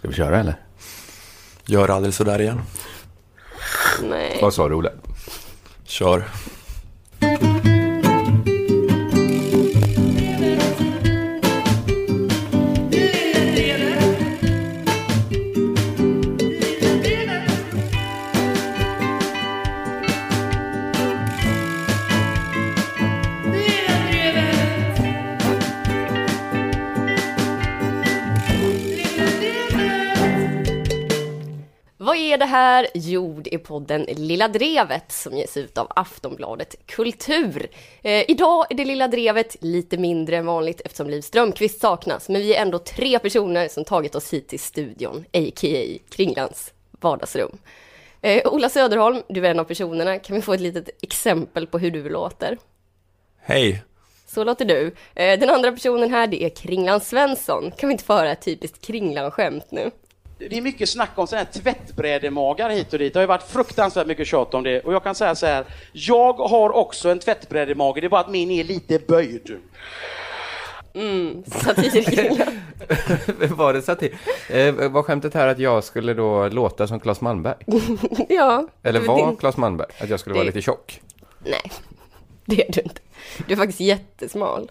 Ska vi köra eller? Gör aldrig sådär igen. Nej. Vad sa du Olle? Kör. Här? Jo, det är podden Lilla Drevet som ges ut av Aftonbladet Kultur. Eh, idag är det Lilla Drevet lite mindre än vanligt eftersom Liv Strömquist saknas, men vi är ändå tre personer som tagit oss hit till studion, a.k.a. Kringlands vardagsrum. Eh, Ola Söderholm, du är en av personerna. Kan vi få ett litet exempel på hur du låter? Hej. Så låter du. Eh, den andra personen här, det är Kringland Svensson. Kan vi inte få höra ett typiskt Kringland-skämt nu? Det är mycket snack om sådana här tvättbrädemagar hit och dit. Det har ju varit fruktansvärt mycket tjat om det. Och jag kan säga så här, jag har också en tvättbrädemage, det är bara att min är lite böjd. Mm, satirkringland. var det satir? Eh, var skämtet här att jag skulle då låta som Claes Malmberg? ja. Eller var det- Claes Malmberg? Att jag skulle vara det- lite tjock? Nej, det är du inte. Du är faktiskt jättesmal.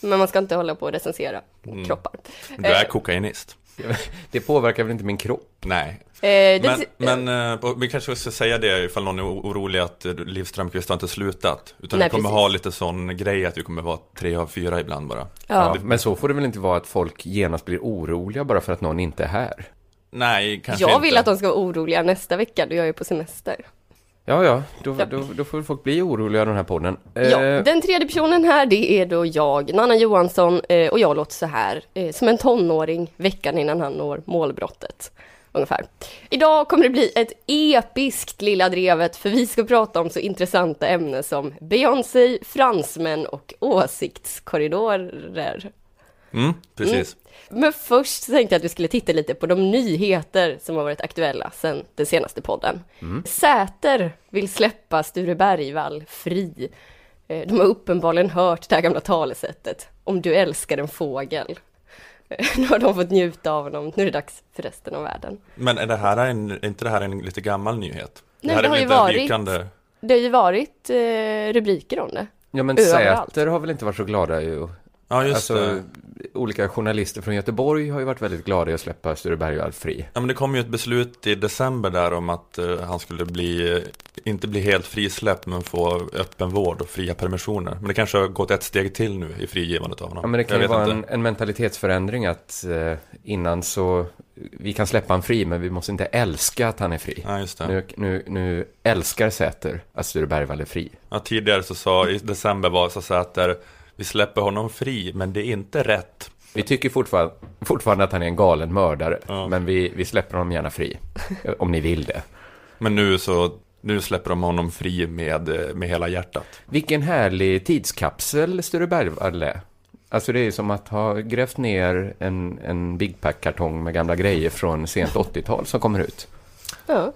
Men man ska inte hålla på och recensera Mm. kroppar. Du är kokainist. Det påverkar väl inte min kropp? Nej. Eh, Men, det, men eh, vi kanske ska säga det ifall någon är orolig att eh, Liv Strömquist har inte slutat. Utan Nej, vi kommer precis. ha lite sån grej att vi kommer vara tre av fyra ibland bara. ja. Men så får det väl inte vara att folk genast blir oroliga bara för att någon inte är här? Nej, kanske Jag inte. vill att de ska vara oroliga nästa vecka då jag är på semester. Ja, ja, då, Ja. då, då får folk bli oroliga av den här podden. Ja, Eh, den tredje personen här det är då jag, Nanna Johansson, eh, och jag låter så här, eh, som en tonåring veckan innan han når målbrottet. Ungefär. Idag kommer det bli ett episkt Lilla Drevet, för vi ska prata om så intressanta ämnen som Beyoncé, fransmän och åsiktskorridorer. Mm, precis. Men först tänkte jag att vi skulle titta lite på de nyheter som har varit aktuella sedan den senaste podden. Säter vill släppa Sture Bergvall fri. Eh, De har uppenbarligen hört det här gamla talesättet om du älskar en fågel. Eh, Nu har de fått njuta av honom, nu är det dags för resten av världen. Men är, det här en, är inte det här en lite gammal nyhet? Nej, det är har ju varit- rykande- Det har ju varit eh, rubriker om det. ja, men överallt. Säter har väl inte varit så glada ju. Ja, just Alltså, det. Olika journalister från Göteborg har ju varit väldigt glada i att släppa Sture Bergvall fri. Ja, men det kom ju ett beslut i december där om att eh, han skulle bli, eh, inte bli helt frisläppt men få öppen vård och fria permissioner. Men det kanske har gått ett steg till nu i frigivandet av honom. Ja, men det kan ju vara en, en mentalitetsförändring att eh, innan så, vi kan släppa han fri, men vi måste inte älska att han är fri. Ja, just det. Nu, nu, nu älskar Säter att Sture Bergvall är fri. Ja, tidigare så sa, i december var så att där, vi släpper honom fri, men det är inte rätt. Vi tycker fortfarande, fortfarande att han är en galen mördare, Ja. men vi, vi släpper honom gärna fri. om ni vill det. Men nu så, nu släpper de honom fri med, med hela hjärtat. Vilken härlig tidskapsel Sture Bergvall är. Alltså det är som att ha grävt ner en, en Big Pack-kartong med gamla grejer från sent 80-tal som kommer ut. Ja.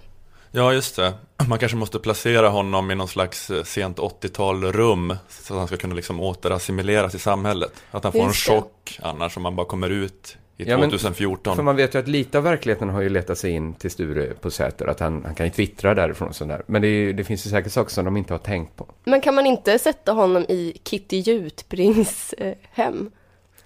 Ja, just det. Man kanske måste placera honom i någon slags eh, sent 80-tal rum så att han ska kunna liksom återassimileras i samhället. Att han får en det. chock annars om man bara kommer ut i Ja, men- 2014. För man vet ju att lite av verkligheten har ju letat sig in till Sture på Säter, att han, han kan ju twittra därifrån och sådär. Men det, är, det finns ju säkert saker som de inte har tänkt på. Men kan man inte sätta honom i Kitty Jutbrings eh, hem?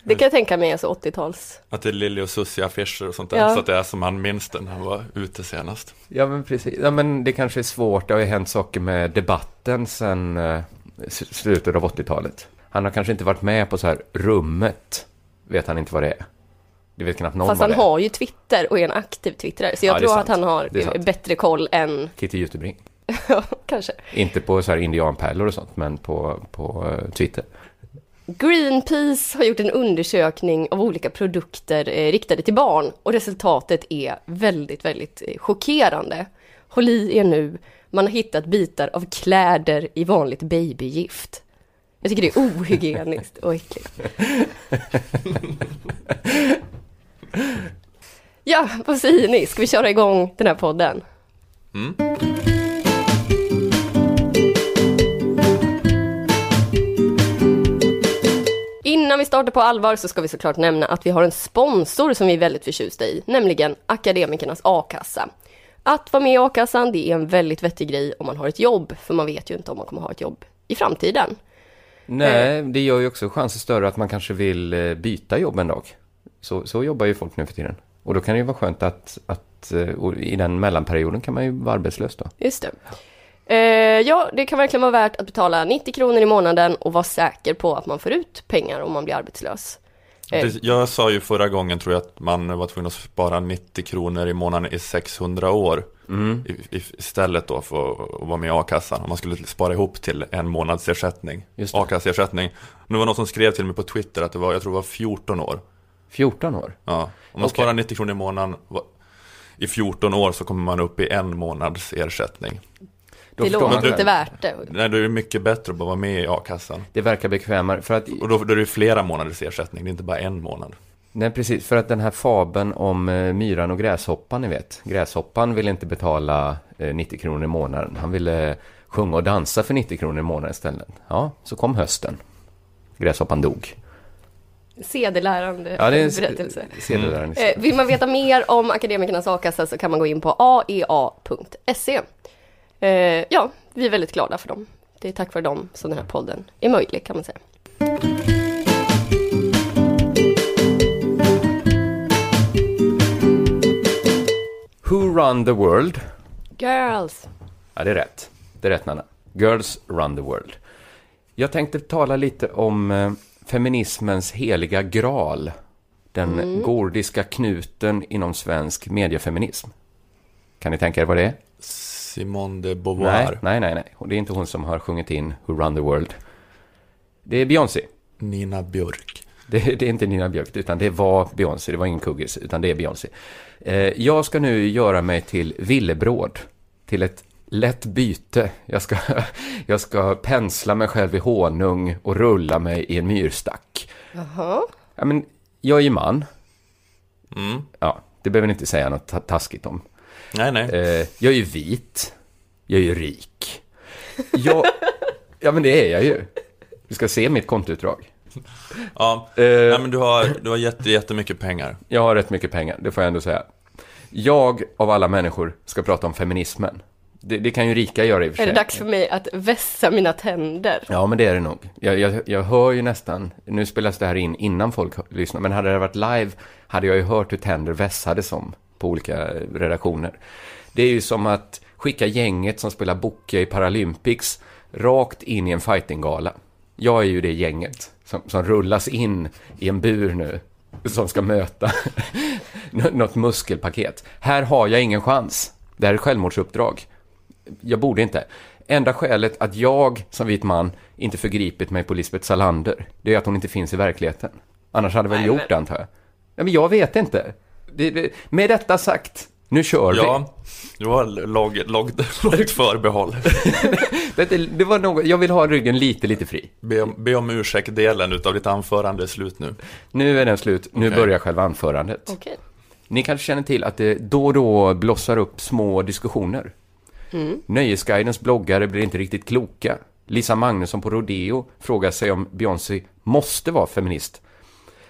Det kan jag tänka mig är så 80-tals. Att det är Lili och Susie affischer och sånt där. Ja. Så att det är som han minns det när han var ute senast. Ja, men precis. Ja, men det kanske är svårt. Det har ju hänt saker med debatten sedan eh, slutet av 80-talet. Han har kanske inte varit med på så här rummet. Vet han inte vad det är. Det vet knappt någon Fast han har ju Twitter och är en aktiv twittrare. Så jag Ja, tror att han har bättre koll än, Kitty Jutebring. ja, kanske. Inte på så här indianpärlor och sånt, men på, på eh, Twitter. Greenpeace har gjort en undersökning av olika produkter eh, riktade till barn och resultatet är väldigt, väldigt eh, chockerande. Håll i er nu, man har hittat bitar av kläder i vanligt babygift. Jag tycker det är ohygieniskt och äckligt. Ja, vad säger ni? Ska vi köra igång den här podden? Mm. Innan vi startar på allvar så ska vi såklart nämna att vi har en sponsor som vi är väldigt förtjusta i, nämligen Akademikernas a-kassa. Att vara med i a-kassan, det är en väldigt vettig grej om man har ett jobb, för man vet ju inte om man kommer ha ett jobb i framtiden. Nej, det gör ju också chansen större att man kanske vill eh, byta jobb en dag. Så, så jobbar ju folk nu för tiden. Och då kan det ju vara skönt att, att eh, i den mellanperioden kan man ju vara arbetslös då. Just det. Eh, ja, det kan verkligen vara värt att betala 90 kronor i månaden och vara säker på att man får ut pengar om man blir arbetslös. Eh, Jag sa ju förra gången tror jag att man var tvungen att spara 90 kronor i månaden i 600 år i, i, istället då för att vara med i a-kassan. Om man skulle spara ihop till en månadsersättning, a-kasseersättning. Det var någon som skrev till mig på Twitter att det var, jag tror det var 14 år. 14 år. Ja. Om man Okej. sparar 90 kronor i månaden i 14 år så kommer man upp i en månads ersättning. Då det låter inte värt det. Nej, då är det mycket bättre att bara vara med i a-kassan. Det verkar bekvämare för att, Och då, då är det flera månaders ersättning, det är inte bara en månad. nej precis, för att den här fabeln om eh, myran och gräshoppan, ni vet. Gräshoppan ville inte betala eh, 90 kronor i månaden. Han ville eh, sjunga och dansa för 90 kronor i månaden istället. Ja, så kom hösten. Gräshoppan dog. Sedelärande Ja, det är en berättelse. sedelärande Eh, vill man veta mer om Akademikernas a-kassa så kan man gå in på aea.se. Eh, ja, vi är väldigt glada för dem. Det är tack vare dem som den här podden är möjlig kan man säga. Who run the world? Girls! Ja, det är rätt. Det är rätt, Nanna. Girls run the world. Jag tänkte tala lite om eh, feminismens heliga graal. Den gordiska knuten inom svensk mediefeminism. Kan ni tänka er vad det är? Simone de Nej, Beauvoir, nej, nej, nej. Och Det är inte hon som har sjungit in Who run the world. Det är Beyoncé. Nina Björk. Det, det är inte Nina Björk, utan det var Beyoncé. Det var ingen kuggis, utan det är Beyoncé. Eh, jag ska nu göra mig till villebråd. Till ett lätt byte. Jag ska, jag ska pensla mig själv i honung och rulla mig i en myrstack. Jaha. Ja, men, jag är ju man. Mm. Ja, det behöver ni inte säga något ta- taskigt om. Nej, nej. Eh, jag är ju vit. Jag är ju rik. Jag, ja, men det är jag ju. Du ska se mitt kontoutdrag. Ja, Eh, nej, men du har, du har jätte, jättemycket pengar. Jag har rätt mycket pengar, det får jag ändå säga. Jag, av alla människor, ska prata om feminismen. Det, det kan ju rika göra i och för Är sig. det dags för mig att vässa mina tänder? Ja, men det är det nog. Jag, jag, jag hör ju nästan, nu spelas det här in innan folk lyssnar, men hade det varit live hade jag ju hört hur tänder vässades som på olika redaktioner. Det är ju som att skicka gänget som spelar bocce i Paralympics rakt in i en fightinggala. Jag är ju det gänget som, som rullas in i en bur nu som ska möta nå- något muskelpaket. Här har jag ingen chans. Det här är självmordsuppdrag. Jag borde inte. Enda skälet att jag som vit man inte förgripit mig på Lisbeth Salander, det är att hon inte finns i verkligheten. Annars hade jag väl Nej, gjort det antar jag. Ja, men jag vet inte. Det, med detta sagt, nu kör vi. Ja, du har låg, låg, lågt förbehåll. Det, det var något, jag vill ha ryggen lite, lite fri. Be om, be om ursäkt-delen utav ditt anförande är slut nu. Nu är den slut, nu Okej. börjar själva anförandet. Okej. Ni kanske känner till att det då och då blossar upp små diskussioner. Nöjesguidens bloggare blir inte riktigt kloka. Lisa Magnusson på Rodeo frågar sig om Beyoncé måste vara feminist.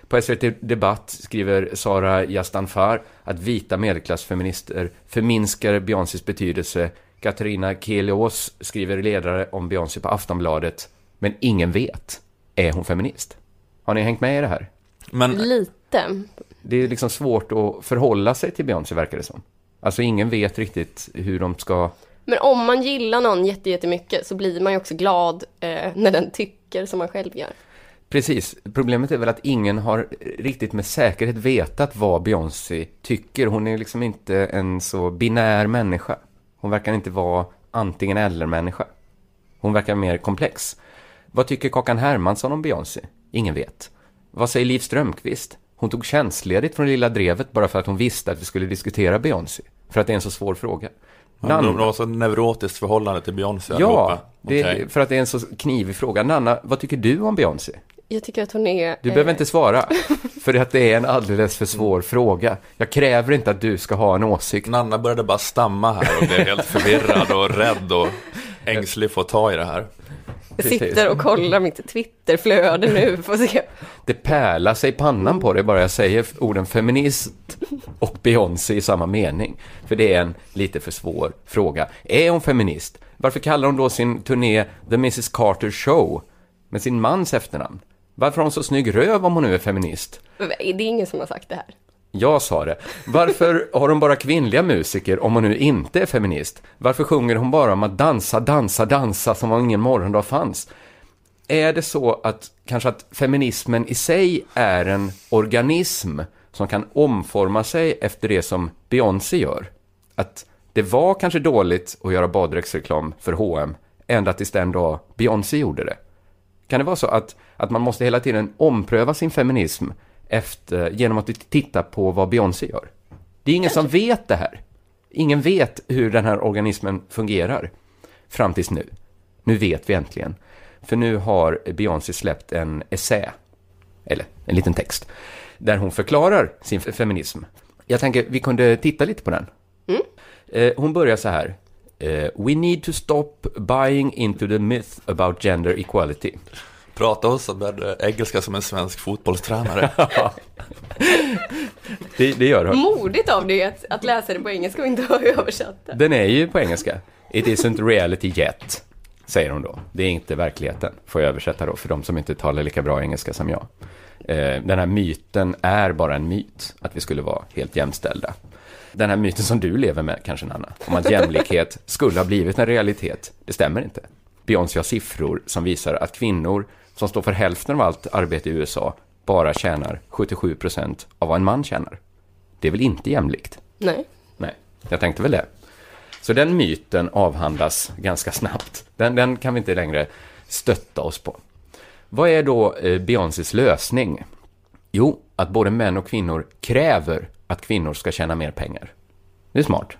På SVT Debatt skriver Sara Yastanfar att vita medelklassfeminister förminskar Beyoncés betydelse. Katarina Kelios skriver ledare om Beyoncé på Aftonbladet. Men ingen vet. Är hon feminist? Har ni hängt med i det här? Men Lite. Det är liksom svårt att förhålla sig till Beyoncé verkar det som. Alltså ingen vet riktigt hur de ska... Men om man gillar någon jätte- jättemycket så blir man ju också glad eh, när den tycker som man själv gör. Precis, problemet är väl att ingen har riktigt med säkerhet vetat vad Beyoncé tycker. Hon är liksom inte en så binär människa. Hon verkar inte vara antingen eller-människa. Hon verkar mer komplex. Vad tycker Kakan Hermansson om Beyoncé? Ingen vet. Vad säger Liv Strömquist? Hon tog tjänstledigt från Lilla Drevet bara för att hon visste att vi skulle diskutera Beyoncé. För att det är en så svår fråga. de, Nanna- de har så neurotiskt förhållande till Beyoncé Ja, det, Okej. för att det är en så knivig fråga. Nanna, vad tycker du om Beyoncé? Jag tycker att hon är... Du eh, behöver inte svara, för att det är en alldeles för svår fråga. Jag kräver inte att du ska ha en åsikt. Nanna började bara stamma här och blev helt förvirrad och rädd och ängslig för att ta i det här. Jag sitter och kollar mitt Twitterflöde nu för att se. Det pärlar sig pannan på det bara jag säger orden feminist och Beyoncé i samma mening. För det är en lite för svår fråga. Är hon feminist? Varför kallar hon då sin turné The Mrs Carter Show med sin mans efternamn? Varför har hon så snygg röv om hon nu är feminist? Det är ingen som har sagt det här. Jag sa det. Varför har hon bara kvinnliga musiker om hon nu inte är feminist? Varför sjunger hon bara om att dansa, dansa, dansa som om ingen morgondag fanns? Är det så att kanske att feminismen i sig är en organism som kan omforma sig efter det som Beyoncé gör? Att det var kanske dåligt att göra baddräktsreklam för H&M ända tills den dag Beyoncé gjorde det. Kan det vara så att, att man måste hela tiden ompröva sin feminism efter, genom att titta på vad Beyoncé gör? Det är ingen som vet det här. Ingen vet hur den här organismen fungerar fram tills nu. Nu vet vi äntligen. För nu har Beyoncé släppt en essä, eller en liten text, där hon förklarar sin feminism. Jag tänker vi kunde titta lite på den. Eh, Hon börjar så här. eh, We need to stop buying into the myth about gender equality. Prata oss med eh, engelska som en svensk fotbollstränare. Det, det gör hon. Modigt av dig att, att läsa det på engelska och inte ha översatt det. Den är ju på engelska. It isn't reality yet, säger hon då. Det är inte verkligheten, får jag översätta då, för de som inte talar lika bra engelska som jag. Eh, Den här myten är bara en myt, att vi skulle vara helt jämställda. Den här myten som du lever med, kanske Nanna, om att jämlikhet skulle ha blivit en realitet, det stämmer inte. Beyoncé har siffror som visar att kvinnor som står för hälften av allt arbete i USA bara tjänar 77 procent av vad en man tjänar. Det är väl inte jämlikt? Nej. Nej, jag tänkte väl det. Så den myten avhandlas ganska snabbt. Den, den kan vi inte längre stötta oss på. Vad är då eh, Beyoncés lösning? Jo, att både män och kvinnor kräver att kvinnor ska tjäna mer pengar. Det är smart.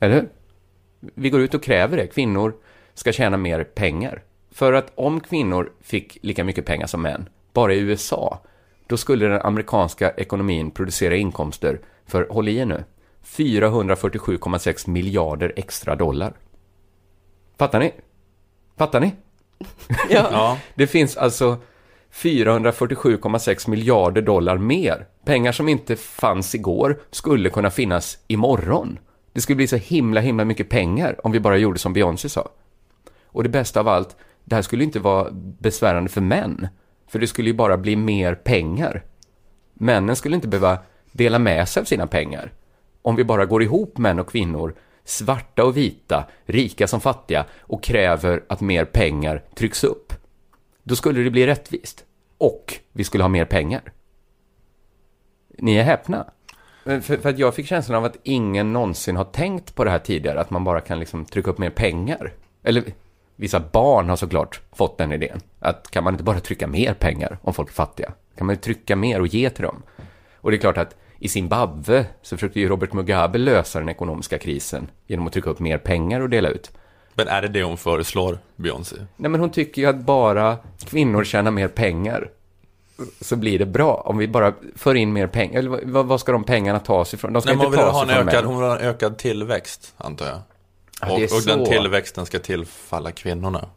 Eller hur? Vi går ut och kräver det. Kvinnor ska tjäna mer pengar. För att om kvinnor fick lika mycket pengar som män, bara i USA, då skulle den amerikanska ekonomin producera inkomster för, håll i er nu, 447,6 miljarder extra dollar. Fattar ni? Fattar ni? Ja. Det finns alltså 447,6 miljarder dollar mer. Pengar som inte fanns igår skulle kunna finnas imorgon. Det skulle bli så himla, himla mycket pengar om vi bara gjorde som Beyoncé sa. Och det bästa av allt, det här skulle inte vara besvärande för män. För det skulle ju bara bli mer pengar. Männen skulle inte behöva dela med sig av sina pengar. Om vi bara går ihop män och kvinnor, svarta och vita, rika som fattiga och kräver att mer pengar trycks upp. Då skulle det bli rättvist. Och vi skulle ha mer pengar. Ni är häpna. För, för att jag fick känslan av att ingen någonsin har tänkt på det här tidigare, att man bara kan liksom trycka upp mer pengar. Eller vissa barn har såklart fått den idén. Att kan man inte bara trycka mer pengar om folk är fattiga? Kan man ju trycka mer och ge till dem? Och det är klart att i Zimbabwe så försökte ju Robert Mugabe lösa den ekonomiska krisen genom att trycka upp mer pengar och dela ut. men är det det hon föreslår, Beyoncé? Nej, men hon tycker ju att bara kvinnor tjänar mer pengar så blir det bra. Om vi bara för in mer pengar. Eller vad, vad ska de pengarna tas ifrån? De ska Nej, hon inte vill tas ha en ifrån ökad, män. hon vill ha en ökad tillväxt, antar jag. Och, och den tillväxten ska tillfalla kvinnorna.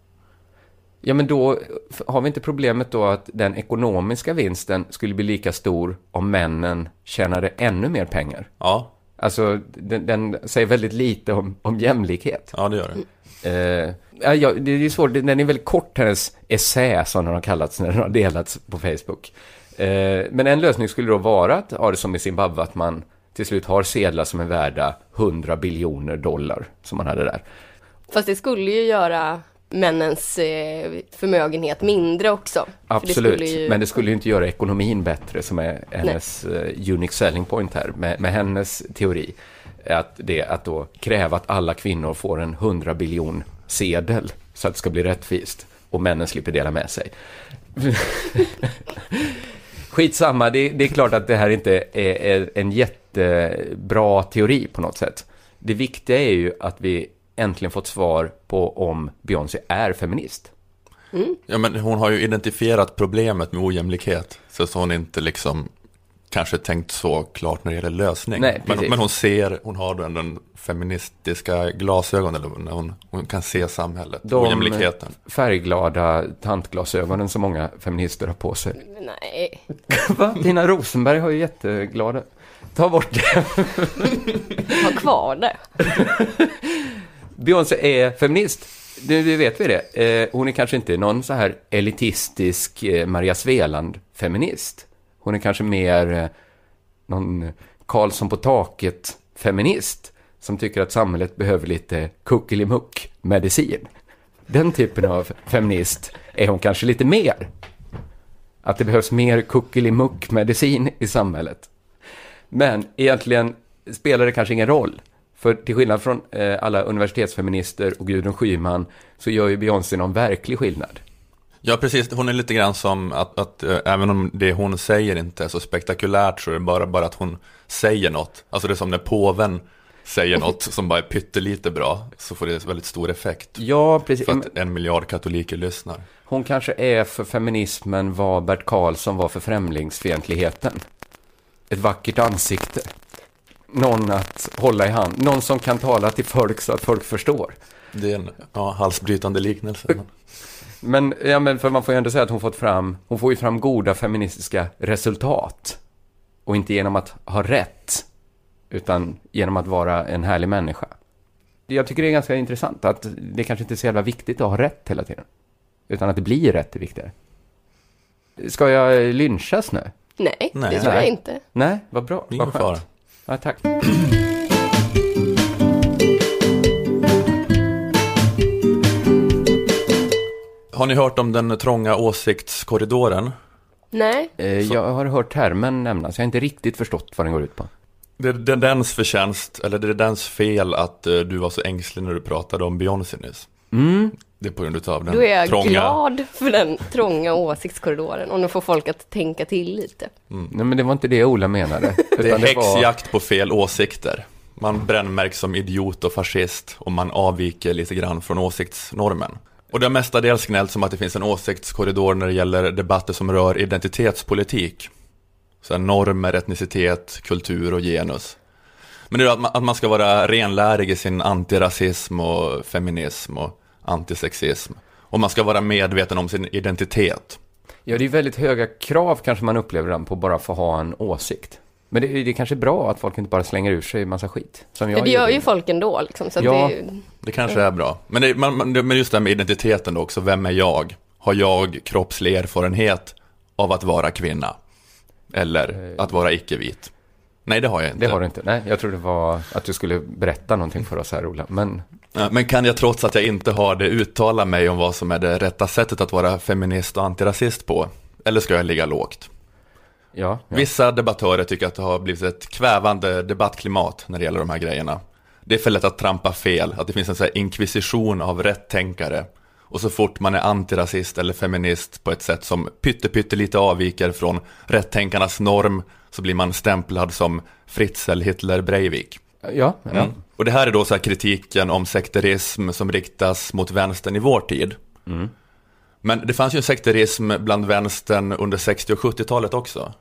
Ja, men då har vi inte problemet då att den ekonomiska vinsten skulle bli lika stor om männen tjänade ännu mer pengar. Ja, Alltså, den, den säger väldigt lite om, om jämlikhet. ja det gör det. Eh, ja, det är svårt, den är väldigt kort, hennes essä, som den har kallats när den har delats på Facebook. Eh, men en lösning skulle då vara att ha det som i Zimbabwe, att man till slut har sedlar som är värda 100 biljoner dollar, som man hade där. Fast det skulle ju göra männens eh, förmögenhet mindre också. Det Absolut, skulle ju- men det skulle ju inte göra ekonomin bättre, som är hennes eh, unique selling point här, med, med hennes teori. Att det att då kräva att alla kvinnor får en 100 biljon sedel, så att det ska bli rättvist, och männen slipper dela med sig. Skitsamma, det, det är klart att det här inte är, är en jättebra teori på något sätt. Det viktiga är ju att vi äntligen fått svar på om Beyoncé är feminist. Ja, men hon har ju identifierat problemet med ojämlikhet. Så att hon inte liksom kanske tänkt så klart när det gäller lösning. Nej, men, men hon ser, hon har ändå den feministiska glasögon, eller när hon, hon kan se samhället, De- ojämlikheten. Färgglada tantglasögonen som många feminister har på sig. Nej, Va? Tina Rosenberg har ju jätteglada. Ta bort det. ha kvar det. Beyoncé är feminist. Nu vet vi det. Eh, hon är kanske inte någon så här elitistisk eh, Maria Sveland-feminist. Hon är kanske mer eh, någon Karlsson på taket-feminist som tycker att samhället behöver lite kuckelimuck-medicin. Den typen av feminist är hon kanske lite mer. Att det behövs mer kuckelimuck-medicin i samhället. Men egentligen spelar det kanske ingen roll. För till skillnad från eh, alla universitetsfeminister och Gudrun Schyman så gör ju Beyoncé någon verklig skillnad. Ja, precis. Hon är lite grann som att, att eh, även om det hon säger inte är så spektakulärt så är det bara, bara att hon säger något. Alltså det är som när påven säger något som bara är pyttelite bra så får det väldigt stor effekt. Ja, precis. För att en miljard katoliker lyssnar. Hon kanske är för feminismen vad Bert Karlsson var för främlingsfientligheten. Ett vackert ansikte. Någon att hålla i hand. Någon som kan tala till folk så att folk förstår. Det är en ja, halsbrytande liknelse. Men... Ja, men för man får ju ändå säga att hon fått fram, hon får ju fram goda feministiska resultat. Och inte genom att ha rätt, utan genom att vara en härlig människa. Jag tycker det är ganska intressant att det kanske inte är så jävla viktigt att ha rätt hela tiden. Utan att det blir rätt är viktigare. Ska jag lynchas nu? Nej, Nej. det tror jag inte. Nej, vad bra. Ingen vad skönt. fara. Ja, tack. Har ni hört om den trånga åsiktskorridoren? Nej, Eh, Jag har hört termen nämnas, jag har inte riktigt förstått vad den går ut på. Det är det är dens förtjänst, eller det är dens fel att eh, du var så ängslig när du pratade om Beyoncé nyss. Mm. Det är på grund av den då är jag trånga... glad för den trånga åsiktskorridoren. Om den får folk att tänka till lite. Nej, men det var inte det Ola menade. Det är var- häxjakt på fel åsikter. Man brännmärks som idiot och fascist och man avviker lite grann från åsiktsnormen. Och det har mestadels gnällt som att det finns en åsiktskorridor när det gäller debatter som rör identitetspolitik. Så här normer, etnicitet, kultur och genus. Men det är att man, att man ska vara renlärig i sin antirasism och feminism och antisexism. Och man ska vara medveten om sin identitet. Ja, det är väldigt höga krav kanske man upplever den på bara få ha en åsikt. Men det, det är kanske bra att folk inte bara slänger ur sig en massa skit. Som jag Ja, det gör ju folk ändå liksom. Så att Ja. det, Det kanske är bra. Men, det, man, man, men just det här med identiteten då också, vem är jag? Har jag kroppslig erfarenhet av att vara kvinna? Eller att vara icke-vit? Nej, det har jag inte. Det har du inte. Nej, jag trodde det var att du skulle berätta någonting för oss här, Ola. Men Ja, Men kan jag trots att jag inte har det uttala mig om vad som är det rätta sättet att vara feminist och antirasist på? Eller ska jag ligga lågt? ja, ja. Vissa debattörer tycker att det har blivit ett kvävande debattklimat när det gäller de här grejerna. Det är för lätt att trampa fel, att det finns en sån inkvisition av rättänkare. Och så fort man är antirasist eller feminist på ett sätt som pytte, pytte lite avviker från rättänkarnas norm så blir man stämplad som Fritzl, Hitler, Breivik. ja, ja. Mm. Och det här är då så kritiken om sekterism som riktas mot vänstern i vår tid. Men det fanns ju en sekterism bland vänstern under 60 och 70-talet också.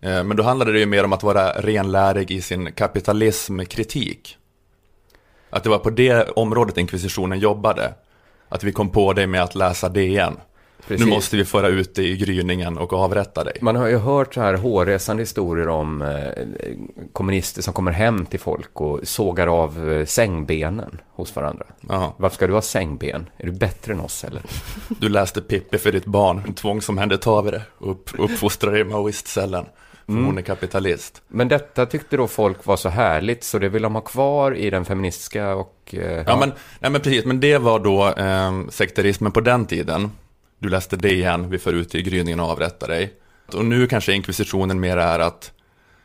Eh, Men då handlade det ju mer om att vara renlärig i sin kapitalismkritik. Att det var på det området inkvisitionen jobbade. Att vi kom på det med att läsa DN. Precis. Nu måste vi föra ut det i gryningen och avrätta dig. Man har ju hört så här hårresande historier om eh, kommunister som kommer hem till folk och sågar av eh, sängbenen hos varandra. Jaha. Varför ska du ha sängben? Är du bättre än oss eller? Du läste Pippi för ditt barn, tvångsomhändertagare, upp, uppfostrade i maoistcellen. För hon är kapitalist. Men detta tyckte då folk var så härligt så det vill de ha kvar i den feministiska och... Eh, Ja, men, nej, men precis, men det var då eh, sekterismen på den tiden. Du läste DN, vi för ut i gryningen och avrättar dig. Och nu kanske inkvisitionen mer är att,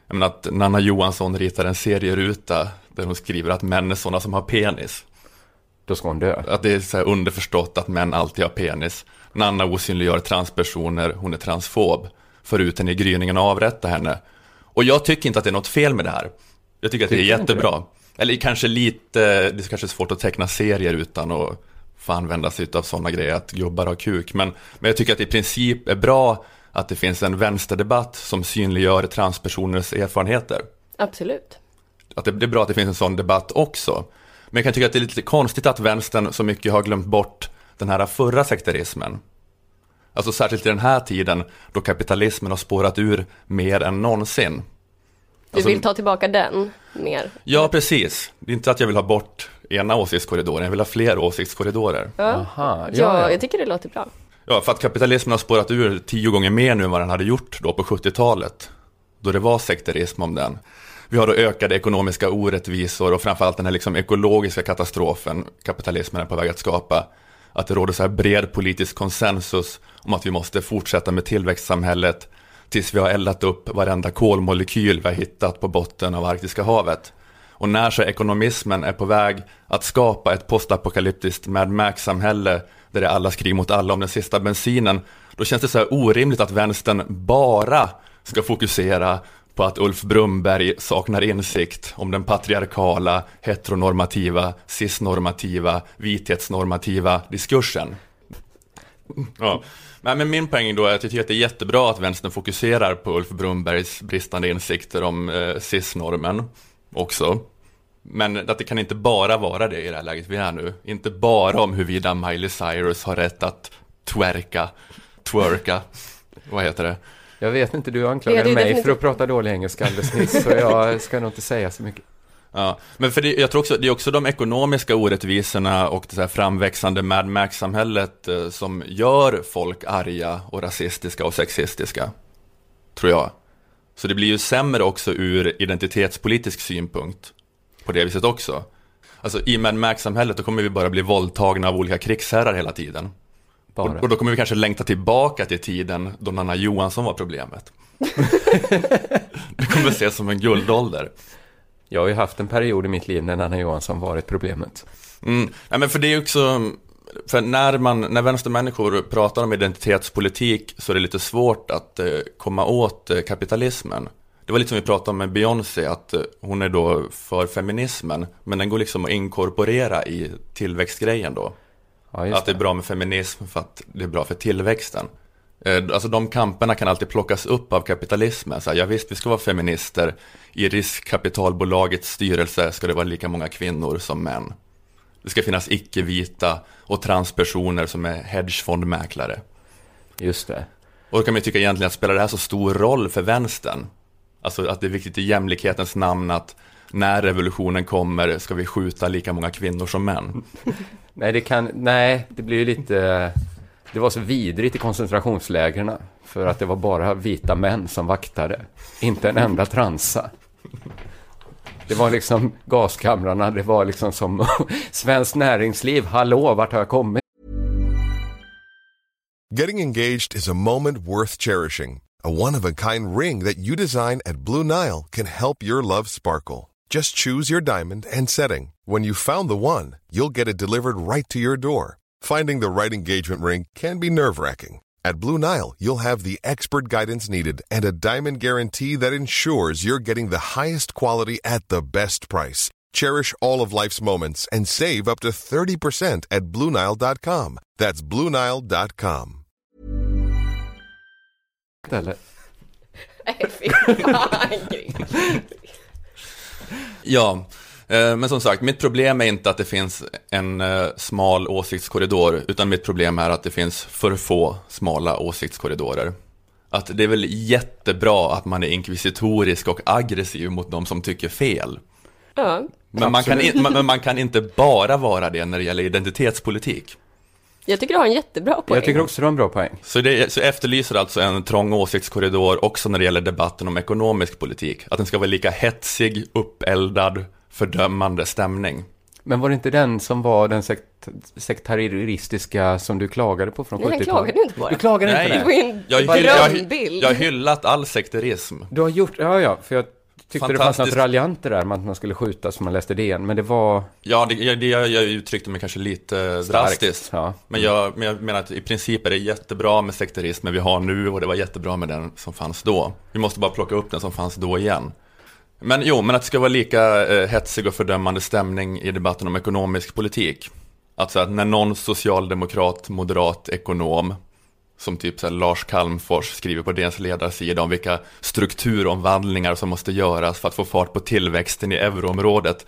jag menar, att Nanna Johansson ritar en serieruta där hon skriver att män är sådana som har penis. Då ska hon dö. Att det är så underförstått att män alltid har penis. Nanna osynliggör transpersoner, hon är transfob. För ut henne i gryningen och avrätta henne. Och jag tycker inte att det är något fel med det här. Jag tycker att det är Tycker du inte jättebra. Eller kanske lite, det är kanske svårt att teckna serier utan att få använda sig av sådana grejer, att gubbar har kuk. Men, men jag tycker att det i princip är bra att det finns en vänsterdebatt som synliggör transpersoners erfarenheter. Absolut. Att det, det är bra att det finns en sån debatt också. Men jag kan tycka att det är lite konstigt att vänstern så mycket har glömt bort den här förra sekterismen. Alltså särskilt i den här tiden då kapitalismen har spårat ur mer än någonsin. Du Alltså- vill ta tillbaka den mer? Ja, precis. Det är inte att jag vill ha bort ena åsiktskorridoren, jag vill ha fler åsiktskorridorer. Ja. Aha, Ja, ja, ja. jag tycker det låter bra. Ja, för att kapitalismen har spårat ur tio gånger mer nu än vad den hade gjort då på 70-talet. Då det var sekterism om den. Vi har då ökade ekonomiska orättvisor och framförallt den här liksom ekologiska katastrofen kapitalismen är på väg att skapa. Att det råder så här bred politisk konsensus om att vi måste fortsätta med tillväxtsamhället tills vi har eldat upp varenda kolmolekyl vi har hittat på botten av Arktiska havet. Och när så ekonomismen är på väg att skapa ett postapokalyptiskt Mad Max-samhälle där det är alla krig mot alla om den sista bensinen, då känns det så här orimligt att vänstern bara ska fokusera på att Ulf Brumberg saknar insikt om den patriarkala, heteronormativa, cisnormativa, vithetsnormativa diskursen. Ja. Nej, men min poäng då är att jag tycker att det är jättebra att vänstern fokuserar på Ulf Brumbergs bristande insikter om eh, cis-normen också. Men att det kan inte bara vara det i det här läget vi är nu. Inte bara om huruvida Miley Cyrus har rätt att twerka, twerka, vad heter det? Jag vet inte, du anklagade mig för att prata dålig engelska alldeles nyss, så jag ska nog inte säga så mycket. Ja, men för det, jag tror också, det är också de ekonomiska orättvisorna och det så här framväxande Mad Max-samhället eh, som gör folk arga och rasistiska och sexistiska. Tror jag. Så det blir ju sämre också ur identitetspolitisk synpunkt. På det viset också. Alltså i Mad Max-samhället då kommer vi bara bli våldtagna av olika krigsherrar hela tiden. Bara. Och, och då kommer vi kanske längta tillbaka till tiden då Nanna Johansson var problemet. det kommer ses som en guldålder. Jag har ju haft en period i mitt liv när Nanna Johansson varit problemet. Mm. Ja, men för det är också, för när, man, när vänstermänniskor pratar om identitetspolitik så är det lite svårt att eh, komma åt eh, kapitalismen. Det var lite som vi pratade om med Beyoncé, att eh, hon är då för feminismen, men den går liksom att inkorporera i tillväxtgrejen då. Ja, Att det är bra med feminism för att det är bra för tillväxten. Eh, Alltså de kamperna kan alltid plockas upp av kapitalismen. Så här, ja visst, vi ska vara feminister. I riskkapitalbolagets styrelse ska det vara lika många kvinnor som män. Det ska finnas icke-vita och transpersoner som är hedgefondmäklare. Just det. Och då kan man ju tycka egentligen att spelar det här så stor roll för vänstern? Alltså att det är viktigt i jämlikhetens namn att när revolutionen kommer ska vi skjuta lika många kvinnor som män. Nej, det kan, nej, det blir ju lite, det var så vidrigt i koncentrationslägren för att det var bara vita män som vaktade, inte en enda transa. Det var liksom gaskamrarna, det var liksom som svenskt näringsliv, hallå, vart har jag kommit? Getting engaged is a moment worth cherishing. A one of a kind ring that you design at Blue Nile can help your love sparkle. Just choose your diamond and setting. When you found the one, you'll get it delivered right to your door. Finding the right engagement ring can be nerve wracking. At Blue Nile, you'll have the expert guidance needed and a diamond guarantee that ensures you're getting the highest quality at the best price. Cherish all of life's moments and save up to 30% at BlueNile.com. That's BlueNile.com. Eller? Nej, fy fan, Grim. Ja, men som sagt, mitt problem är inte att det finns en eh, smal åsiktskorridor, utan mitt problem är att det finns för få smala åsiktskorridorer. Att det är väl jättebra att man är inkvisitorisk och aggressiv mot de som tycker fel. Ja. Men man, kan in, men man kan inte bara vara det när det gäller identitetspolitik. Jag tycker du har en jättebra poäng. Jag tycker också det var en bra poäng. Så, det, så efterlyser alltså en trång åsiktskorridor också när det gäller debatten om ekonomisk politik. Att den ska vara lika hetsig, uppeldad, fördömande stämning. Men var det inte den som var den sekt sektaristiska som du klagade på från Nej, jag 70-talet? klagade inte på Du det. klagade inte Nej. på Det det? var ju en Jag, hyll, jag, jag har hyllat all sekterism. Du har gjort, ja ja, för jag tyckte det fanns något raljant det där med att man skulle skjuta som man läste DN, men det var Ja, det, jag, det, jag, uttryckte mig kanske lite drastiskt. Ja. Men, jag, men jag menar att i princip är det jättebra med sekterismen vi har nu och det var jättebra med den som fanns då. Vi måste bara plocka upp den som fanns då igen. Men jo, men att det ska vara lika eh, hetsig och fördömande stämning i debatten om ekonomisk politik. Alltså att när någon socialdemokrat, moderat, ekonom som typ så här Lars Calmfors skriver på DNs ledarsida om vilka strukturomvandlingar som måste göras för att få fart på tillväxten i euroområdet.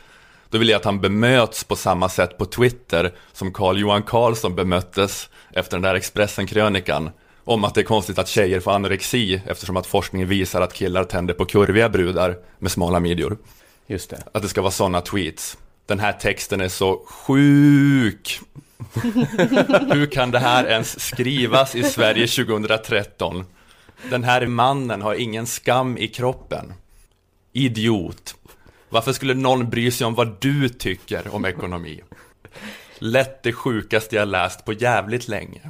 Då vill jag att han bemöts på samma sätt på Twitter som Carl Johan Carlsson bemöttes efter den där Expressen-krönikan om att det är konstigt att tjejer får anorexi eftersom att forskningen visar att killar tänder på kurviga brudar med smala midjor. Just det. Att det ska vara sådana tweets. Den här texten är så sjuk. Hur kan det här ens skrivas i Sverige 2013? Den här mannen har ingen skam i kroppen. Idiot. Varför skulle någon bry sig om vad du tycker om ekonomi? Lätt det sjukaste jag läst på jävligt länge.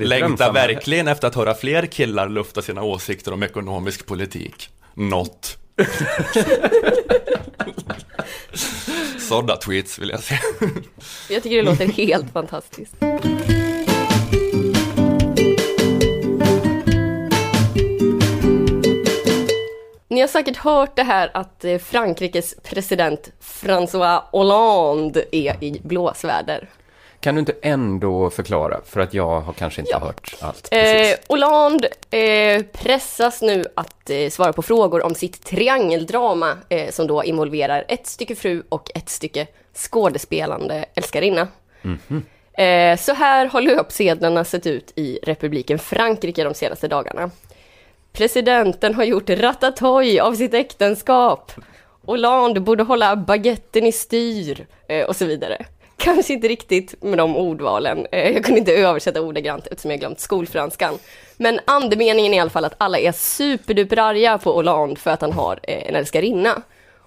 Längtar verkligen efter att höra fler killar lufta sina åsikter om ekonomisk politik. Något. Sådana tweets vill jag se. Jag tycker det låter helt fantastiskt. Ni har säkert hört det här att eh, Frankrikes president François Hollande är i blåsväder. Kan du inte ändå förklara? För att jag har kanske inte Ja. hört allt. Eh. Hollande eh, pressas nu att eh, svara på frågor om sitt triangeldrama eh, som då involverar ett stycke fru och ett stycke skådespelande älskarinna. Eh, så här har löpsedlarna sett ut i republiken Frankrike de senaste dagarna. Presidenten har gjort ratatouille av sitt äktenskap. Hollande borde hålla baguetten i styr eh, och så vidare. Kanske inte riktigt med de ordvalen. Eh, jag kunde inte översätta ordagrant eftersom jag glömt skolfranskan. Men andemeningen är i alla fall att alla är superduperarga på Hollande för att han har eh, en älskarinna.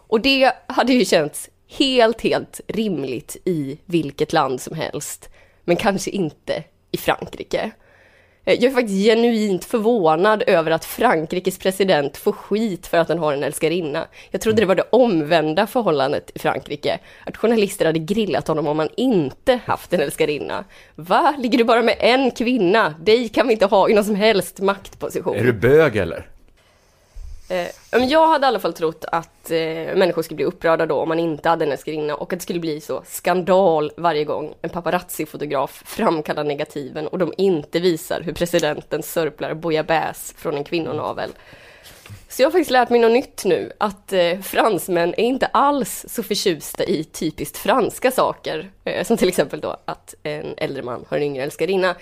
Och det hade ju känts helt, helt rimligt i vilket land som helst. Men kanske inte i Frankrike. Eh, jag är faktiskt genuint förvånad över att Frankrikes president får skit för att han har en älskarinna. Jag trodde det var det omvända förhållandet i Frankrike. Att journalister hade grillat honom om han inte haft en älskarinna. Va? Ligger du bara med en kvinna? Dig kan vi inte ha i någon som helst maktposition. Är du bög eller? Eh, jag hade i alla fall trott att eh, människor skulle bli upprörda då om man inte hade en älskarinna och att det skulle bli så skandal varje gång en paparazzi-fotograf framkallar negativen och de inte visar hur presidenten sörplar bouillabaisse från en kvinnonavel. Så jag har faktiskt lärt mig något nytt nu, att eh, fransmän är inte alls så förtjusta i typiskt franska saker. Eh, som till exempel då att en äldre man har en yngre älskarinna.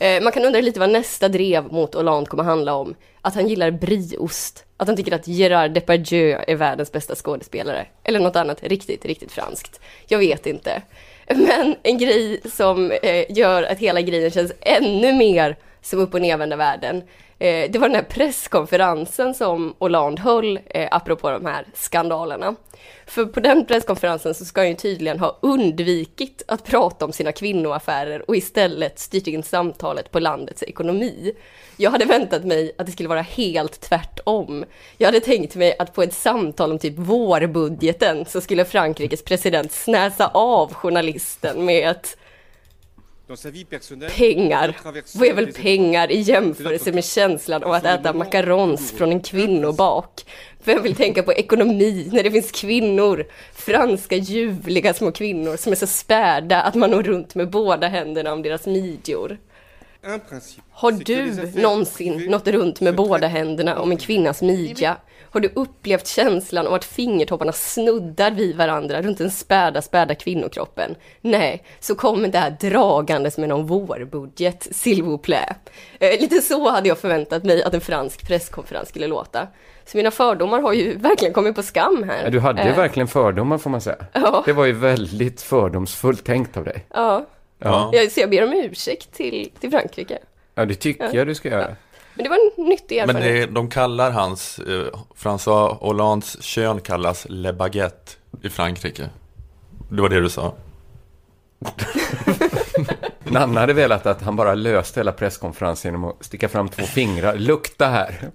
Eh, man kan undra lite vad nästa drev mot Hollande kommer handla om. Att han gillar brieost. Att han tycker att Gerard Depardieu är världens bästa skådespelare. Eller något annat riktigt, riktigt franskt. Jag vet inte. Men en grej som eh, gör att hela grejen känns ännu mer som upp och nervända världen. Eh, det var den här presskonferensen som Hollande höll eh, apropå de här skandalerna. För på den presskonferensen så ska han ju tydligen ha undvikit att prata om sina kvinnoaffärer och istället styrt in samtalet på landets ekonomi. Jag hade väntat mig att det skulle vara helt tvärtom. Jag hade tänkt mig att på ett samtal om typ vårbudgeten så skulle Frankrikes president snäsa av journalisten med ett pengar. Vad är väl pengar i jämförelse med känslan av att äta macarons från en kvinnobak? Vem vill tänka på ekonomi när det finns kvinnor, franska ljuvliga små kvinnor som är så späda att man når runt med båda händerna om deras midjor? Har du någonsin nått runt med båda händerna om en kvinnas midja? Har du upplevt känslan av att fingertopparna snuddar vid varandra runt den späda, späda kvinnokroppen? Nej, så kom inte här dragandes med någon vårbudget, s'il vous plaît. Eh, lite så hade jag förväntat mig att en fransk presskonferens skulle låta. Så mina fördomar har ju verkligen kommit på skam här. Ja, du hade Eh, verkligen fördomar får man säga. Ja. Det var ju väldigt fördomsfullt tänkt av dig. Ja, Ja. jag, så jag ber om ursäkt till, till Frankrike. Ja, det tycker jag du ska göra. Men det var en nyttig Men erfarenhet. det, de kallar hans, eh, François Hollandes kön kallas Le Baguette i Frankrike. Det var det du sa. Nanna hade velat att han bara löste hela presskonferensen genom att sticka fram två fingrar. Lukta här.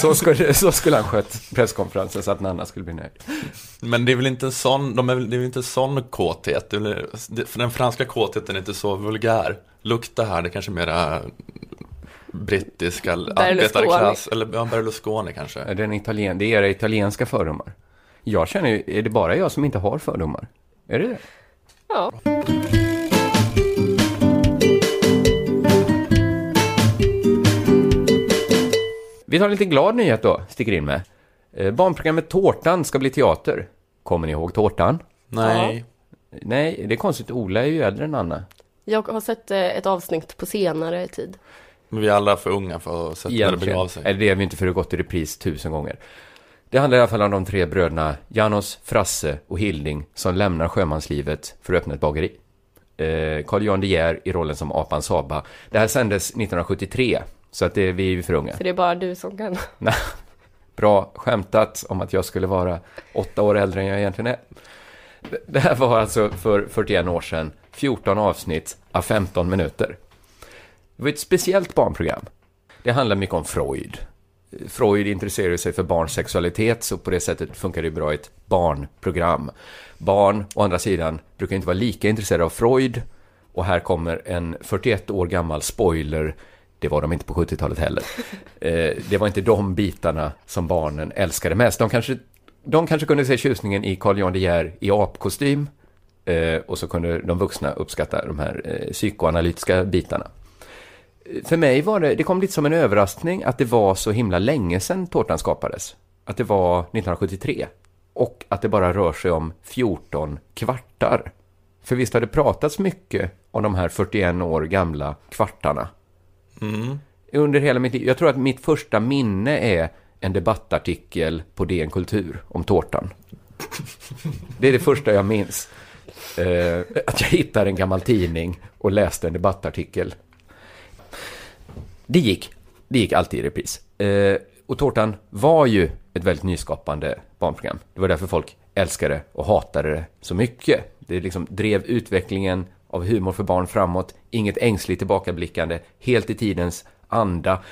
Så skulle, så skulle han skött presskonferensen så att Nanna skulle bli nöjd. Men det är väl inte en sån, de är, väl- det är väl inte en sån kåthet. Det är väl, det, för den franska kåtheten är inte så vulgär. Lukta här, det är kanske mera brittiska arbetarklass, eller ja, Berlusconi kanske. Är det, en italien, det är era italienska fördomar. Jag känner ju, är det bara jag som inte har fördomar? Är det det? Ja. Vi tar en lite glad nyhet då, sticker in med. Eh, barnprogrammet Tårtan ska bli teater. Kommer ni ihåg Tårtan? Nej. Nej, det är konstigt. Ola är ju äldre än Anna. Jag har sett eh, ett avsnitt på senare tid. Men vi är alla för unga för att sätta det begav sig. Eller det är vi inte för det har gått i repris tusen gånger. Det handlar i alla fall om de tre bröderna Janos, Frasse och Hilding som lämnar sjömanslivet för att öppna ett bageri. Eh, Carl Jan De Geer i rollen som apan Saba. Det här sändes 1973, så att det, vi är för unga. Så det är bara du som kan. Nej, Bra skämtat om att jag skulle vara åtta år äldre än jag egentligen är. Det här var alltså för 41 år sedan, 14 avsnitt av 15 minuter. Det var ett speciellt barnprogram. Det handlar mycket om Freud. Freud intresserade sig för barns sexualitet, så på det sättet funkar det bra i ett barnprogram. Barn, å andra sidan, brukar inte vara lika intresserade av Freud. Och här kommer en 41 år gammal spoiler. Det var de inte på 70-talet heller. Eh, det var inte de bitarna som barnen älskade mest. De kanske, de kanske kunde se tjusningen i Carl Jan De Geer i apkostym. Eh, och så kunde de vuxna uppskatta de här eh, psykoanalytiska bitarna för mig var det, det kom lite som en överraskning att det var så himla länge sedan tårtan skapades. Att det var 1973. Och att det bara rör sig om 14 kvartar. För visst har det pratats mycket om de här 41 år gamla kvartarna. Mm. Under hela mitt liv. Jag tror att mitt första minne är en debattartikel på DN Kultur om tårtan. Det är det första jag minns. Eh, att jag hittade en gammal tidning och läste en debattartikel det gick. Det gick alltid i repris. Eh, och Tårtan var ju ett väldigt nyskapande barnprogram. Det var därför folk älskade och hatade det så mycket. Det liksom drev utvecklingen av humor för barn framåt. Inget ängsligt tillbakablickande, helt i tidens anda.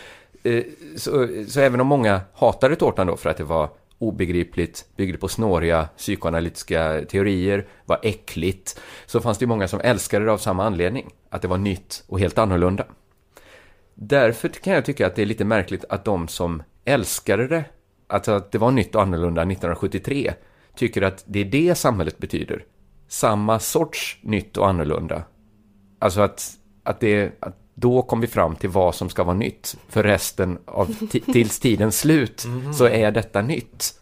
Eh, så, så även om många hatade Tårtan då för att det var obegripligt, byggde på snåriga psykoanalytiska teorier, var äckligt, så fanns det många som älskade det av samma anledning, att det var nytt och helt annorlunda. Därför kan jag tycka att det är lite märkligt att de som älskade det, alltså att det var nytt och annorlunda 1973, tycker att det är det samhället betyder. Samma sorts nytt och annorlunda. Alltså att, att, det, att då kom vi fram till vad som ska vara nytt. För resten av tills tidens slut mm. så är detta nytt.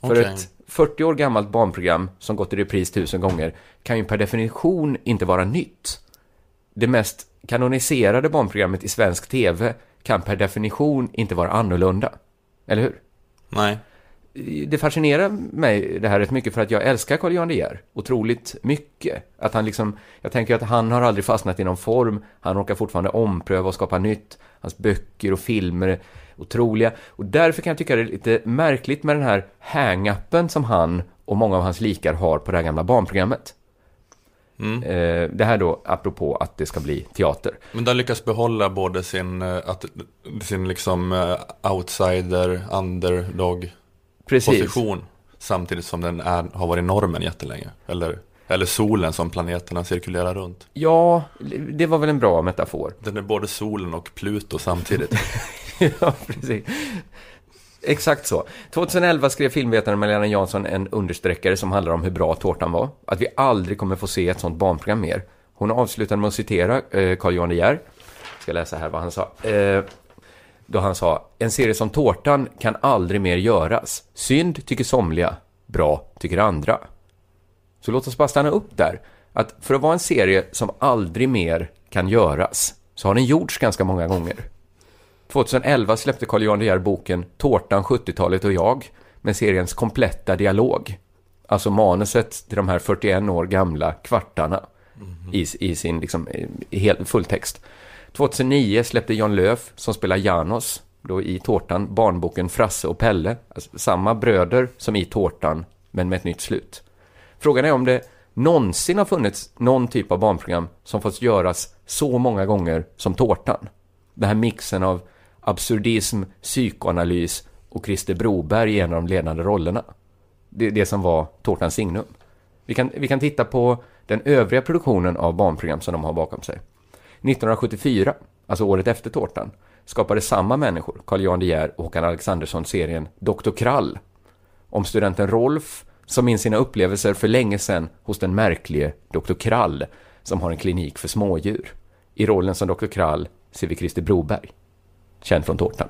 För okay. ett 40 år gammalt barnprogram som gått i repris tusen gånger kan ju per definition inte vara nytt. Det mest kanoniserade barnprogrammet i svensk tv kan per definition inte vara annorlunda. Eller hur? Nej. Det fascinerar mig det här rätt mycket för att jag älskar Carl Jan De Geer otroligt mycket. Att han liksom, jag tänker att han har aldrig fastnat i någon form, han råkar fortfarande ompröva och skapa nytt. Hans böcker och filmer är otroliga. Och därför kan jag tycka det är lite märkligt med den här hang-upen som han och många av hans likar har på det här gamla barnprogrammet. Mm. Eh, det här då apropå att det ska bli teater. Men den lyckas behålla både sin, eh, att, sin liksom eh, outsider, underdog Precis. position. Samtidigt som den är, har varit normen jättelänge. Eller, eller solen som planeterna cirkulerar runt. Ja, det var väl en bra metafor. Den är både solen och Pluto samtidigt. ja, precis. Exakt så. 2011 skrev filmvetaren Marianne Jansson en understreckare som handlar om hur bra tårtan var. Att vi aldrig kommer få se ett sånt barnprogram mer. Hon avslutade med att citera eh, Carl Johan De Geer. Jag ska läsa här vad han sa. Eh, då han sa, en serie som Tårtan kan aldrig mer göras. Synd tycker somliga, bra tycker andra. Så låt oss bara stanna upp där. Att för att vara en serie som aldrig mer kan göras, så har den gjorts ganska många gånger. 2011 släppte Carl Johan De Geer boken Tårtan, 70-talet och jag med seriens kompletta dialog. Alltså manuset till de här 41 år gamla kvartarna mm -hmm. i, i, sin liksom, eh, i fulltext. 2009 släppte Jan Löf, som spelar Janos, då i Tårtan, barnboken Frasse och Pelle. Alltså, samma bröder som i Tårtan, men med ett nytt slut. Frågan är om det någonsin har funnits någon typ av barnprogram som fått göras så många gånger som Tårtan. Den här mixen av absurdism, psykoanalys och Christer Broberg i en av de ledande rollerna. Det, det som var Tårtans signum. Vi kan, vi kan titta på den övriga produktionen av barnprogram som de har bakom sig. 1974, alltså året efter Tårtan, skapade samma människor, Carl Jan De Geer och Håkan Alexandersson, serien Dr. Krall om studenten Rolf som minns sina upplevelser för länge sedan hos den märklige Dr. Krall som har en klinik för smådjur. I rollen som Dr. Krall ser vi Christer Broberg känd från tårtan.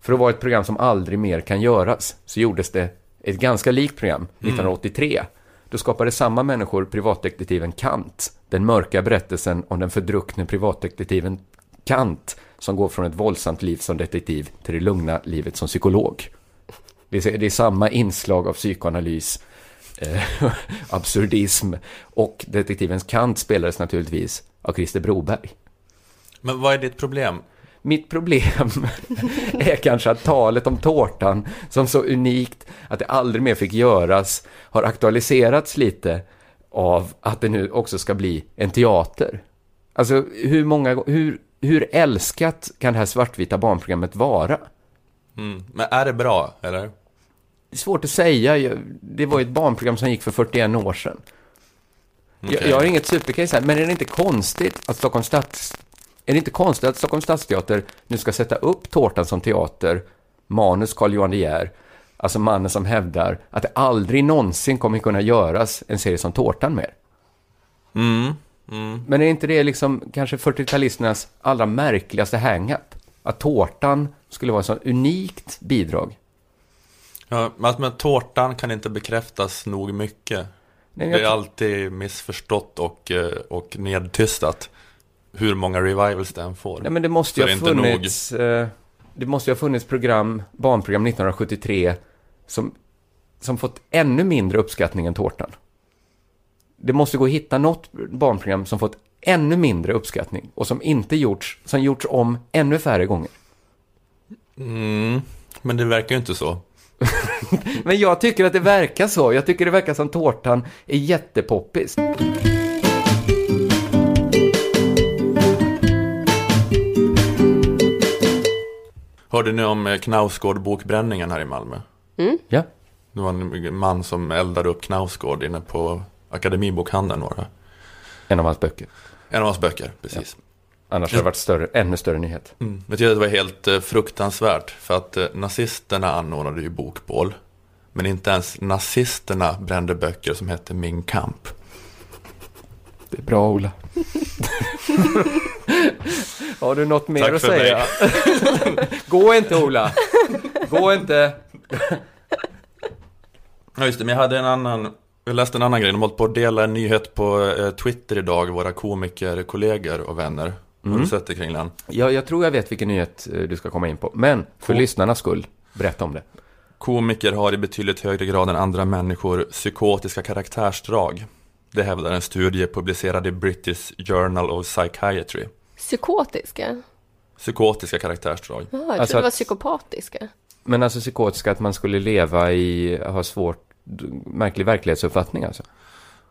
För att vara ett program som aldrig mer kan göras, så gjordes det ett ganska likt program 1983. Då skapade samma människor privatdetektiven Kant, den mörka berättelsen om den fördruckne privatdetektiven Kant, som går från ett våldsamt liv som detektiv till det lugna livet som psykolog. Det är, det är samma inslag av psykoanalys, eh, absurdism och detektivens Kant spelades naturligtvis av Christer Broberg. Men vad är ditt problem? Mitt problem är kanske att talet om tårtan som så unikt att det aldrig mer fick göras har aktualiserats lite av att det nu också ska bli en teater. Alltså hur många hur, hur älskat kan det här svartvita barnprogrammet vara? Mm. Men är det bra, eller? Det är svårt att säga. Jag- Det var ju ett barnprogram som gick för 41 år sedan. Jag, Okej. jag har inget supercase här, men är det inte konstigt att Stockholms stads... Är det inte konstigt att Stockholms stadsteater nu ska sätta upp Tårtan som teater, manus Carl Johan De Geer, alltså mannen som hävdar att det aldrig någonsin kommer kunna göras en serie som Tårtan mer. Mm. Mm. Men är inte det liksom kanske 40-talisternas allra märkligaste hang-up? Att Tårtan skulle vara ett sånt unikt bidrag. Ja, men tårtan kan inte bekräftas nog mycket. Nej, Det är alltid missförstått och, eh, och nedtystat. Hur många revivals den får. Nej, men det måste ju ha funnits... Eh, det måste ju ha funnits program, barnprogram 1973 som, som fått ännu mindre uppskattning än Tårtan. Det måste gå att hitta något barnprogram som fått ännu mindre uppskattning och som inte gjorts, som gjorts om ännu färre gånger. Mm. Men det verkar ju inte så. Men jag tycker att det verkar så. Jag tycker det verkar som Tårtan är jättepoppis. Hörde ni om eh, Knausgård-bokbränningen här i Malmö? Ja. Det var en man som eldade upp Knausgård inne på Akademibokhandeln. Var det. En av hans böcker. En av hans böcker, precis. Annars hade det varit större, ännu större nyhet. Mm. Jag tyckte det var helt eh, fruktansvärt. För att eh, nazisterna anordnade ju bokbål. Men inte ens nazisterna brände böcker som hette Min kamp. Det är bra, Ola. Har du något mer Tack att för säga? Gå inte, Ola! Gå inte! Ja just det, men jag hade en annan Jag läste en annan grej, de har hållit på att dela en nyhet på eh, Twitter idag Våra komiker, kollegor och vänner Har Mm. du sett det Kringlan? Jag, jag tror jag vet vilken nyhet eh, du ska komma in på. Men för Cool. lyssnarnas skull, berätta om det. Komiker har i betydligt högre grad än andra människor psykotiska karaktärsdrag Det hävdar en studie publicerad i British Journal of Psychiatry Psykotiska? Psykotiska karaktärsdrag Ja, jag Alltså trodde det var att- psykopatiska. Men alltså psykotiska, att man skulle leva i, ha svårt, märklig verklighetsuppfattning alltså.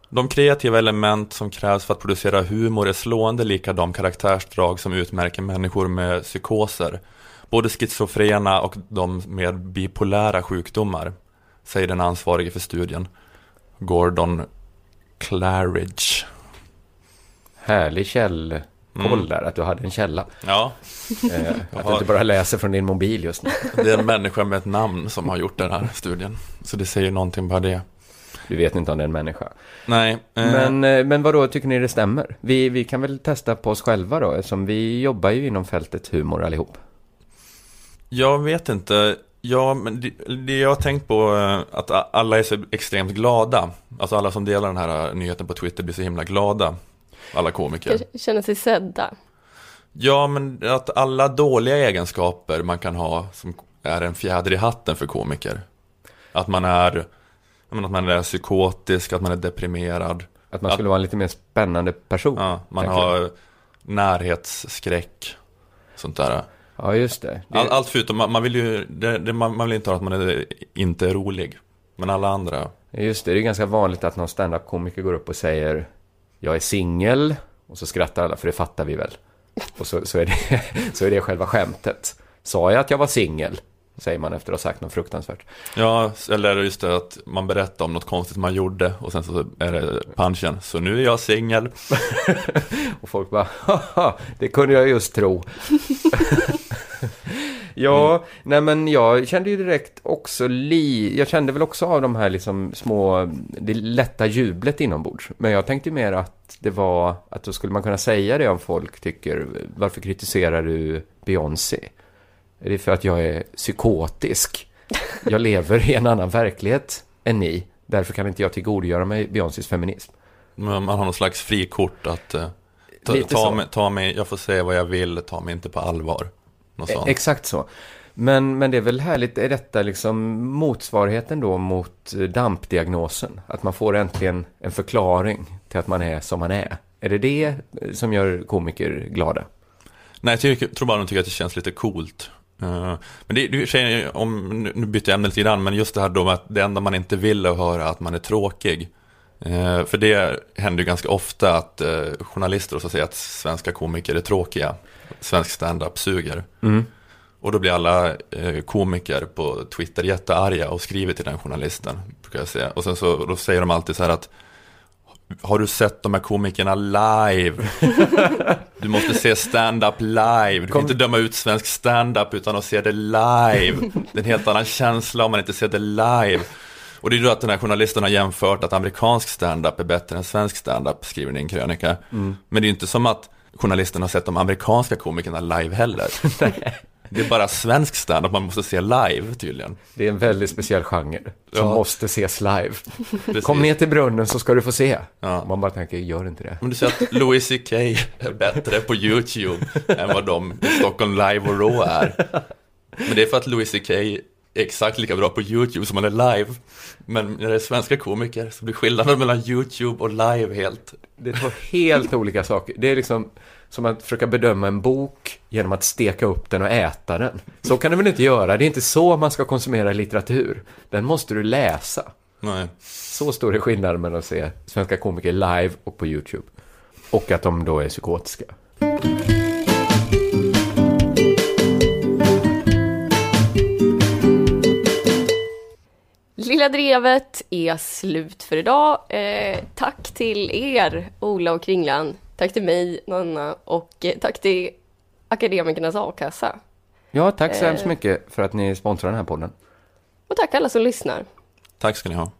De kreativa element som krävs för att producera humor är slående lika de karaktärsdrag som utmärker människor med psykoser. Både schizofrena och de med bipolära sjukdomar, säger den ansvarige för studien. Gordon Claridge. Härlig källkoll Mm. där, att du hade en källa. Ja, Eh, att du inte bara läser från din mobil just nu. det är en människa med ett namn som har gjort den här studien. Så det säger någonting bara det. Du vet inte om det är en människa. Nej, eh, Men, eh, men vad då tycker ni det stämmer? Vi, vi kan väl testa på oss själva då, eftersom vi jobbar ju inom fältet humor allihop. Jag vet inte. Ja, men det, det jag har tänkt på är att alla är så extremt glada. Alltså alla som delar den här eh, nyheten på Twitter blir så himla glada. Alla komiker. Känner sig sedda. Ja, men att alla dåliga egenskaper man kan ha som är en fjäder i hatten för komiker. Att man är, menar, att man är psykotisk, att man är deprimerad. Att man skulle vara en lite mer spännande person. Ja, man har närhetsskräck. Sånt där. Ja, just det. det All, allt förutom, man, man vill ju, det, det, man, man vill inte ha att man är, inte är rolig. Men alla andra. Just det, det är ganska vanligt att någon standup-komiker går upp och säger Jag är singel Och så skrattar alla, för det fattar vi väl. Och så, så, är, det, så är det själva skämtet. Sa jag att jag var singel? Säger man efter att ha sagt något fruktansvärt. Ja, eller just det att man berättar om något konstigt man gjorde och sen så är det punchen. Så nu är jag singel. Och folk bara, haha, det kunde jag just tro. ja, nej men jag kände ju direkt också li... Jag kände väl också av de här liksom små, det lätta jublet inombords. Men jag tänkte mer att det var, att då skulle man kunna säga det om folk tycker, varför kritiserar du Beyoncé? Är det för att jag är psykotisk? Jag lever i en annan verklighet än ni. Därför kan inte jag tillgodogöra mig Beyoncés feminism. Men man har någon slags frikort att eh, ta, ta, mig, ta mig, jag får säga vad jag vill, ta mig inte på allvar. Sånt. Exakt så. Men, men det är väl härligt, är detta liksom motsvarigheten då mot eh, dampdiagnosen? Att man får äntligen en förklaring till att man är som man är. Är det det eh, som gör komiker glada? Nej, jag tycker, tror bara de tycker att det känns lite coolt. Eh, men det, det om, nu- byter jag ämne lite grann, men just det här då med att det enda man inte vill är höra att man är tråkig. Eh, för det händer ju ganska ofta att eh, journalister så säger att svenska komiker är tråkiga. Svensk stand-up suger. Och då blir alla komiker på Twitter jättearga och skriver till den journalisten. Brukar jag säga. Och sen så då säger de alltid så här att har du sett de här komikerna live? Du måste se stand-up live. Du kan Kom- inte döma ut svensk stand-up utan att se det live. Det är en helt annan känsla om man inte ser det live. Och det är då att den här journalisten har jämfört att amerikansk stand-up är bättre än svensk stand-up, skriver ni i en krönika. Men det är ju inte som att journalisten har sett de amerikanska komikerna live heller. Det är bara svensk stand-up man måste se live tydligen. Det är en väldigt speciell genre som Ja. måste ses live. Precis. Kom ner till brunnen så ska du få se. Ja. Man bara tänker, gör inte det. Men du säger att Louis CK är bättre på YouTube än vad de i Stockholm Live och Raw är. Men det är för att Louis CK är exakt lika bra på YouTube som han är live. Men när det är svenska komiker så blir skillnaden mellan YouTube och live helt... Det är två helt olika saker. Det är liksom som att försöka bedöma en bok genom att steka upp den och äta den. Så kan du väl inte göra? Det är inte så man ska konsumera litteratur. Den måste du läsa. Nej. Så stor är skillnaden mellan att se svenska komiker live och på YouTube. Och att de då är psykotiska. Lilla Drevet är slut för idag. Eh, tack till er, Ola och Kringlan. Tack till mig, Nanna, och eh, tack till Akademikernas A-kassa. Ja, tack så hemskt Eh. mycket för att ni sponsrar den här podden. Och tack alla som lyssnar. Tack ska ni ha.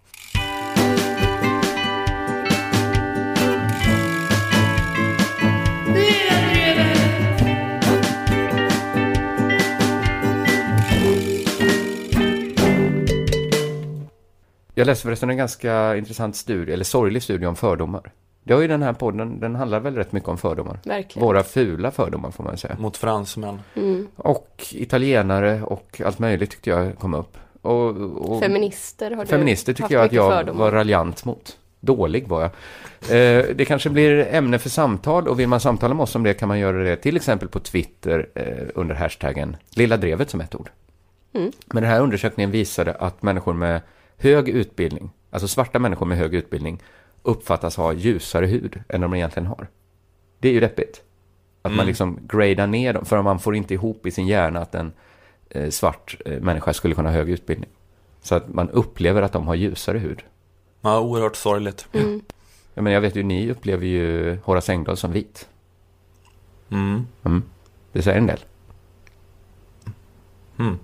Jag läste förresten en ganska intressant studie, eller sorglig studie om fördomar. Det har ju den här podden, den handlar väl rätt mycket om fördomar. Verkligen. Våra fula fördomar får man säga. Mot fransmän. Och italienare och allt möjligt tyckte jag kom upp. Och, och Feminister har du feminister tycker jag att jag fördomar. var raljant mot. Dålig var jag. Eh, det kanske blir ämne för samtal och vill man samtala med oss om det kan man göra det till exempel på Twitter eh, under hashtaggen Lilla Drevet som ett ord. Mm. Men den här undersökningen visade att människor med hög utbildning, alltså svarta människor med hög utbildning, uppfattas ha ljusare hud än de egentligen har. Det är ju deppigt. Att man liksom gradar ner dem, för man får inte ihop i sin hjärna att en eh, svart eh, människa skulle kunna ha hög utbildning. Så att man upplever att de har ljusare hud. Ja, oerhört sorgligt. Jag, menar, jag vet ju, ni upplever ju Horace Engdahl som vit. Mm. Mm. Det säger en del. Mm.